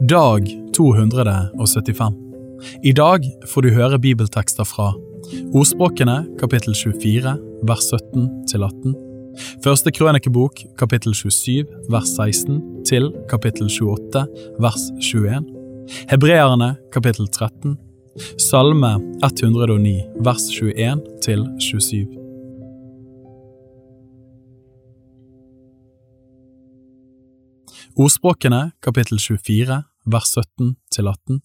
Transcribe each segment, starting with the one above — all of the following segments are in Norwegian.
Dag 275 I dag får du høre bibeltekster fra Ordspråkene kapittel 24 vers 17 til 18 Første krønikebok kapittel 27 vers 16 til kapittel 28 vers 21 Hebreerne kapittel 13 Salme 109 vers 21 til 27 Ordspråkene kapittel 24 vers 17 til 18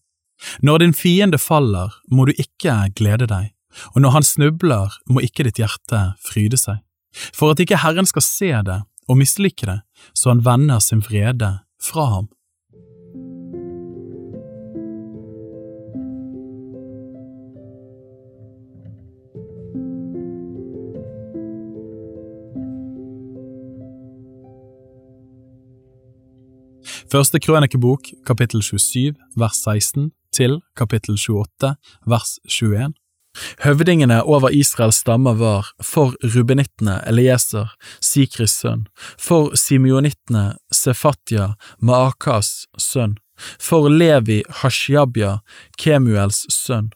Når din fiende faller, må du ikke glede deg, og når han snubler, må ikke ditt hjerte fryde seg, for at ikke Herren skal se det og mislike det, så han vender sin vrede fra ham. Første krønikebok, kapittel 27, vers 16, til kapittel 28, vers 21. Høvdingene over Israels stammer var for rubenittene Elieser, Sikris sønn, for simeonittene Sefatya, Maakas sønn, for Levi Hashiabya, Kemuels sønn,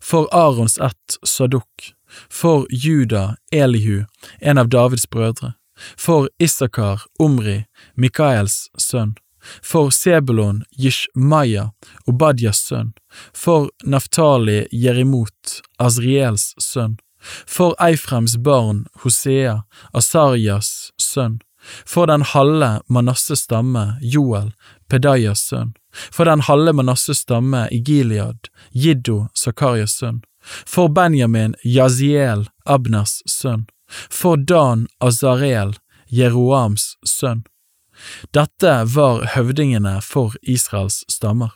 for Arons ett Saduk, for Juda Elihu, en av Davids brødre, for Isakar Omri, Mikaels sønn, for Sebulon Yishmaya, Obadias sønn, for Naftali Jerimot, Azriels sønn, for Eifrems barn Hosea, Asarias sønn, for den halve Manasses stamme Joel, Pedayas sønn, for den halve Manasses stamme Igiliad, Jiddo, Zakarias sønn, for Benjamin Yaziel, Abnas sønn, for Dan Azarel, Jeroams sønn, dette var høvdingene for Israels stammer.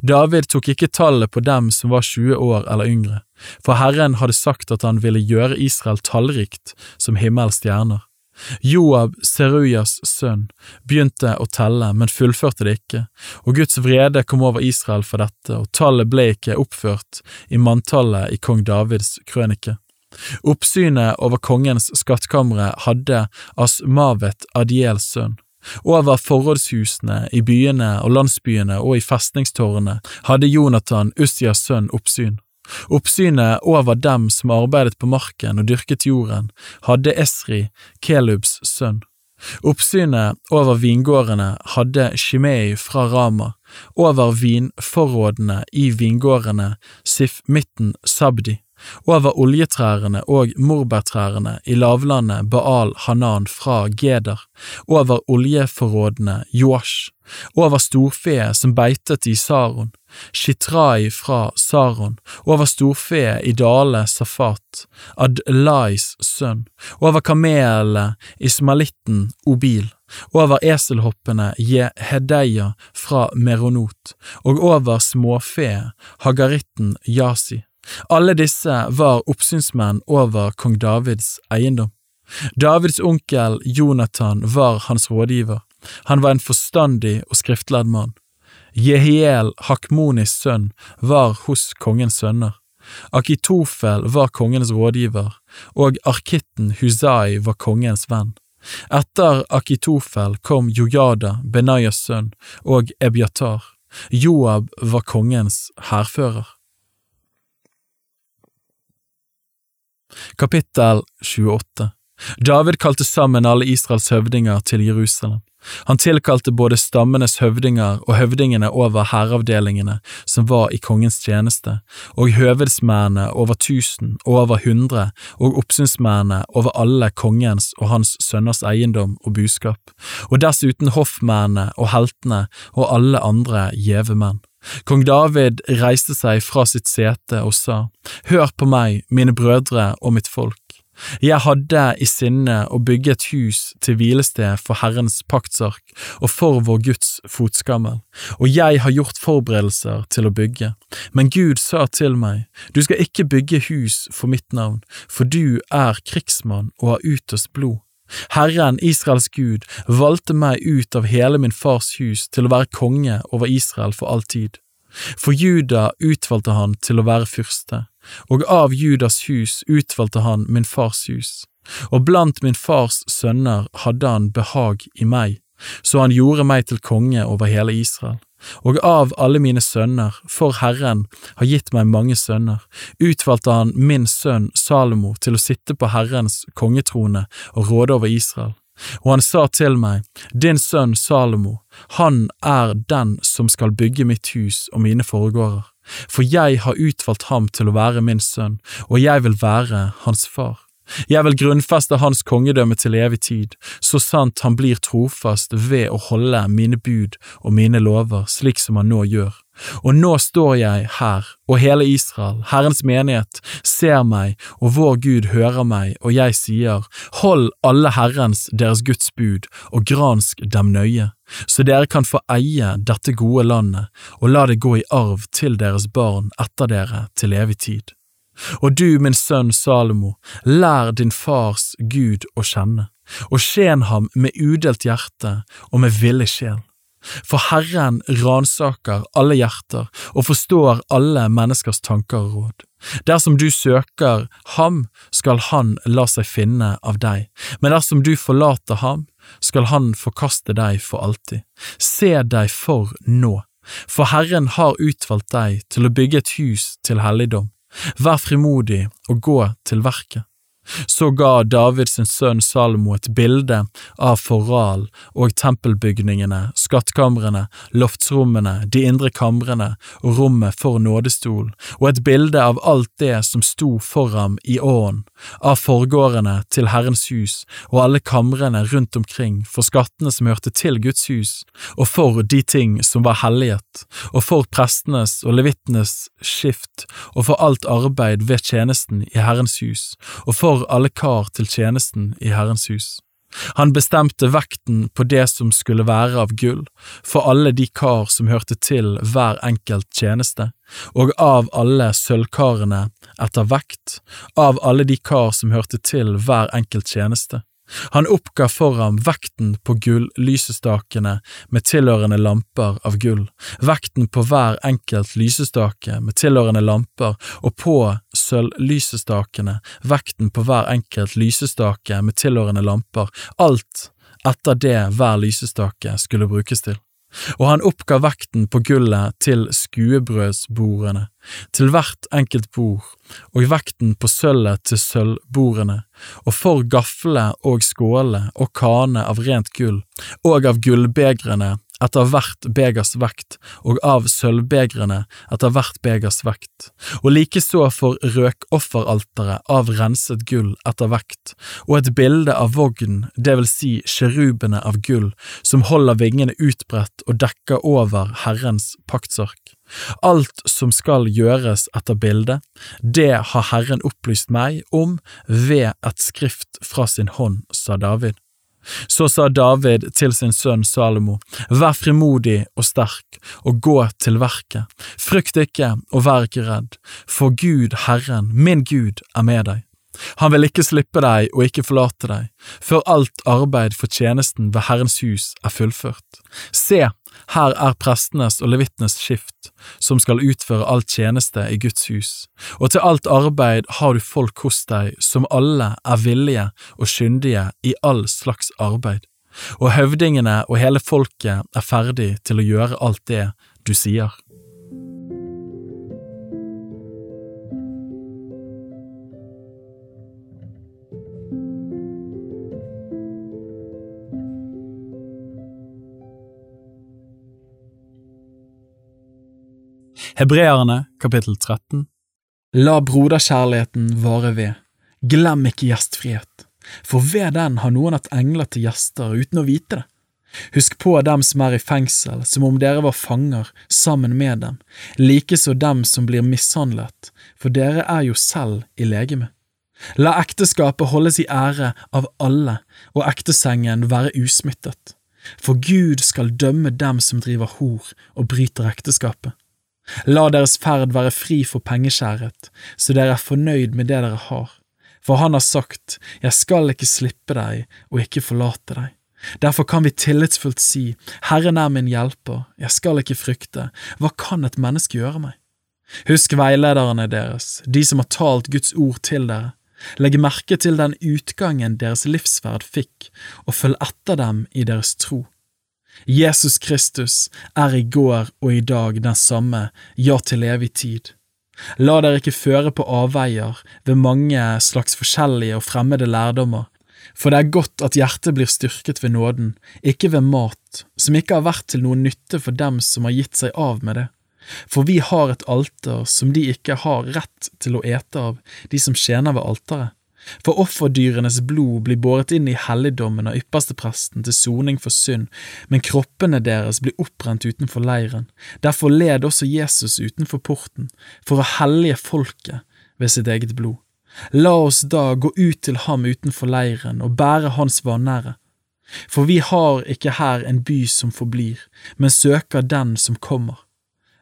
David tok ikke tallet på dem som var 20 år eller yngre, for Herren hadde sagt at han ville gjøre Israel tallrikt som himmels stjerner. Joab, Serujas sønn, begynte å telle, men fullførte det ikke, og Guds vrede kom over Israel for dette, og tallet ble ikke oppført i manntallet i kong Davids krønike. Oppsynet over kongens skattkamre hadde Asmavet Adiels sønn. Over forrådshusene i byene og landsbyene og i festningstårnene hadde Jonathan, Ussias sønn, oppsyn. Oppsynet over dem som arbeidet på marken og dyrket jorden, hadde Esri, Kelubs sønn. Oppsynet over vingårdene hadde Shimei fra Rama, over vinforrådene i vingårdene Sif-mitten Sabdi over oljetrærne og morbærtrærne i lavlandet Baal Hanan fra Geder, over oljeforrådene Joash, over storfe som beitet i Saron, Shitrai fra Saron, over storfe i dale Safat, Adlais sønn, over kamelene Ismalitten Obil, over eselhoppene Jehedeia fra Meronot, og over småfe Hagaritten Yasi. Alle disse var oppsynsmenn over kong Davids eiendom. Davids onkel Jonathan var hans rådgiver. Han var en forstandig og skriftlærd mann. Jehiel, Hakmonis sønn, var hos kongens sønner. Akitofel var kongens rådgiver, og arkitten Husai var kongens venn. Etter Akitofel kom Jojada, Benayas sønn, og Ebiatar. Joab var kongens hærfører. Kapittel 28 David kalte sammen alle Israels høvdinger til Jerusalem. Han tilkalte både stammenes høvdinger og høvdingene over hæravdelingene som var i kongens tjeneste, og høvedsmennene over tusen og over hundre, og oppsynsmennene over alle kongens og hans sønners eiendom og buskap, og dessuten hoffmennene og heltene og alle andre gjeve menn. Kong David reiste seg fra sitt sete og sa, Hør på meg, mine brødre og mitt folk. Jeg hadde i sinne å bygge et hus til hvilested for Herrens paktsark og for vår Guds fotskammel, og jeg har gjort forberedelser til å bygge. Men Gud sa til meg, du skal ikke bygge hus for mitt navn, for du er krigsmann og har utøst blod. Herren, Israels Gud, valgte meg ut av hele min fars hus til å være konge over Israel for all tid. For Juda utvalgte han til å være fyrste, og av Judas hus utvalgte han min fars hus, og blant min fars sønner hadde han behag i meg, så han gjorde meg til konge over hele Israel. Og av alle mine sønner, for Herren har gitt meg mange sønner, utvalgte han min sønn Salomo til å sitte på Herrens kongetrone og råde over Israel. Og han sa til meg, Din sønn Salomo, han er den som skal bygge mitt hus og mine foregårder, for jeg har utvalgt ham til å være min sønn, og jeg vil være hans far. Jeg vil grunnfeste hans kongedømme til evig tid, så sant han blir trofast ved å holde mine bud og mine lover slik som han nå gjør. Og nå står jeg her, og hele Israel, Herrens menighet, ser meg, og vår Gud hører meg, og jeg sier, hold alle Herrens, deres Guds bud, og gransk dem nøye, så dere kan få eie dette gode landet, og la det gå i arv til deres barn etter dere til evig tid. Og du, min sønn Salomo, lær din fars Gud å kjenne, og tjen ham med udelt hjerte og med villig sjel. For Herren ransaker alle hjerter og forstår alle menneskers tanker og råd. Dersom du søker ham, skal han la seg finne av deg, men dersom du forlater ham, skal han forkaste deg for alltid. Se deg for nå, for Herren har utvalgt deg til å bygge et hus til helligdom. Vær frimodig og gå til verket. Så ga David sin sønn Salomo et bilde av forral og tempelbygningene, skattkamrene, loftsrommene, de indre kamrene og rommet for nådestol, og et bilde av alt det som sto for ham i åen, av forgårdene til Herrens hus og alle kamrene rundt omkring for skattene som hørte til Guds hus, og for de ting som var helliget, og for prestenes og levittenes skift, og for alt arbeid ved tjenesten i Herrens hus, og for for alle kar til tjenesten i Herrens hus. Han bestemte vekten på det som skulle være av gull, for alle de kar som hørte til hver enkelt tjeneste, og av alle sølvkarene etter vekt, av alle de kar som hørte til hver enkelt tjeneste. Han oppga for ham vekten på gull-lysestakene med tilhørende lamper av gull, vekten på hver enkelt lysestake med tilhørende lamper, og på sølvlysestakene. Vekten på hver enkelt lysestake med tilhørende lamper, alt etter det hver lysestake skulle brukes til og han oppga vekten på gullet til skuebrødsbordene, til hvert enkelt bord, og vekten på sølvet til sølvbordene, og for gaflene og skålene og kane av rent gull, og av gullbegrene etter hvert begers vekt, og av sølvbegrene etter hvert begers vekt, og likeså for røkofferalteret av renset gull etter vekt, og et bilde av vogn, det vil si kjerubene av gull, som holder vingene utbredt og dekker over Herrens paktsark. Alt som skal gjøres etter bildet, det har Herren opplyst meg om ved et skrift fra sin hånd, sa David. Så sa David til sin sønn Salomo, vær frimodig og sterk, og gå til verket, frykt ikke og vær ikke redd, for Gud, Herren, min Gud, er med deg. Han vil ikke slippe deg og ikke forlate deg, før alt arbeid for tjenesten ved Herrens hus er fullført. Se, her er prestenes og levittenes skift, som skal utføre all tjeneste i Guds hus, og til alt arbeid har du folk hos deg som alle er villige og kyndige i all slags arbeid, og høvdingene og hele folket er ferdig til å gjøre alt det du sier. Hebreerne kapittel 13 La broderkjærligheten vare ved, glem ikke gjestfrihet, for ved den har noen hatt engler til gjester uten å vite det. Husk på dem som er i fengsel, som om dere var fanger sammen med dem, likeså dem som blir mishandlet, for dere er jo selv i legeme. La ekteskapet holdes i ære av alle, og ektesengen være usmittet, for Gud skal dømme dem som driver hor og bryter ekteskapet. La deres ferd være fri for pengeskjæret, så dere er fornøyd med det dere har. For han har sagt, Jeg skal ikke slippe deg og ikke forlate deg. Derfor kan vi tillitsfullt si, Herren er min hjelper, jeg skal ikke frykte, hva kan et menneske gjøre meg? Husk veilederne deres, de som har talt Guds ord til dere. Legg merke til den utgangen deres livsferd fikk, og følg etter dem i deres tro. Jesus Kristus er i går og i dag den samme, ja til evig tid. La dere ikke føre på avveier ved mange slags forskjellige og fremmede lærdommer, for det er godt at hjertet blir styrket ved nåden, ikke ved mat, som ikke har vært til noen nytte for dem som har gitt seg av med det. For vi har et alter som de ikke har rett til å ete av, de som tjener ved alteret. For offerdyrenes blod blir båret inn i helligdommen av ypperstepresten til soning for synd, men kroppene deres blir opprent utenfor leiren. Derfor led også Jesus utenfor porten, for å hellige folket ved sitt eget blod. La oss da gå ut til ham utenfor leiren og bære hans vanære. For vi har ikke her en by som forblir, men søker den som kommer.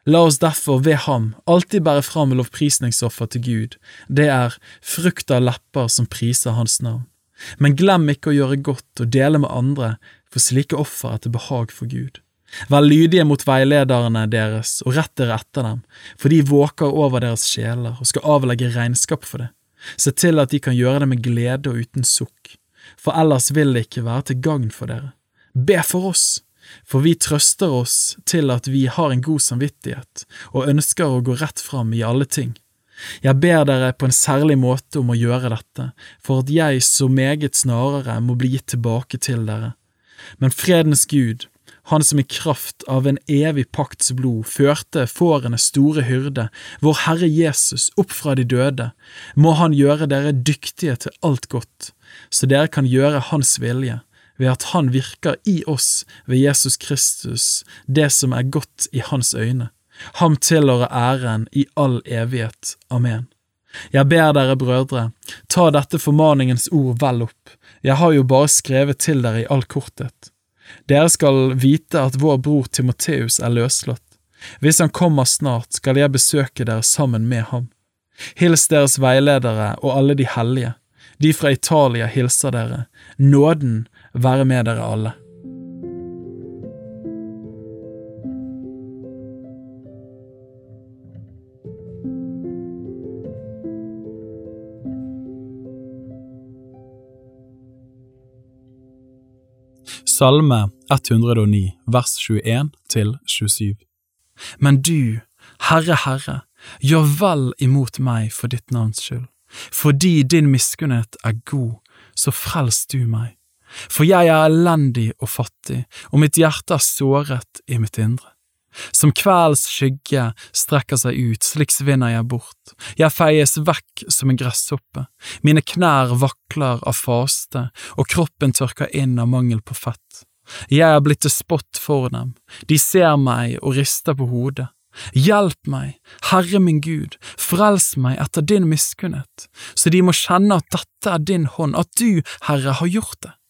La oss derfor ved ham alltid bære fram lovprisningsoffer til Gud, det er frukt av lepper som priser hans navn. Men glem ikke å gjøre godt og dele med andre, for slike offer er til behag for Gud. Vær lydige mot veilederne deres og rett dere etter dem, for de våker over deres sjeler og skal avlegge regnskap for det. Se til at de kan gjøre det med glede og uten sukk, for ellers vil det ikke være til gagn for dere. Be for oss! For vi trøster oss til at vi har en god samvittighet og ønsker å gå rett fram i alle ting. Jeg ber dere på en særlig måte om å gjøre dette, for at jeg så meget snarere må bli gitt tilbake til dere. Men fredens Gud, han som i kraft av en evig pakts blod førte fårenes store hyrde, vår Herre Jesus, opp fra de døde, må han gjøre dere dyktige til alt godt, så dere kan gjøre Hans vilje, ved at Han virker i oss ved Jesus Kristus, det som er godt i Hans øyne. Ham tilhører æren i all evighet. Amen. Jeg ber dere, brødre, ta dette formaningens ord vel opp, jeg har jo bare skrevet til dere i all korthet. Dere skal vite at vår bror Timoteus er løslatt. Hvis han kommer snart, skal jeg besøke dere sammen med ham. Hils deres veiledere og alle de hellige. De fra Italia hilser dere. Nåden være med dere alle. Salme 109, vers 21 til 27 Men du, Herre, Herre, gjør vel imot meg for ditt navns skyld. Fordi din miskunnhet er god, så frels du meg. For jeg er elendig og fattig, og mitt hjerte er såret i mitt indre. Som kveldens skygge strekker seg ut, slik svinner jeg bort, jeg feies vekk som en gresshoppe, mine knær vakler av faste, og kroppen tørker inn av mangel på fett. Jeg er blitt til spott for dem, de ser meg og rister på hodet. Hjelp meg, Herre min Gud, frels meg etter din miskunnhet, så de må kjenne at dette er din hånd, at du, Herre, har gjort det.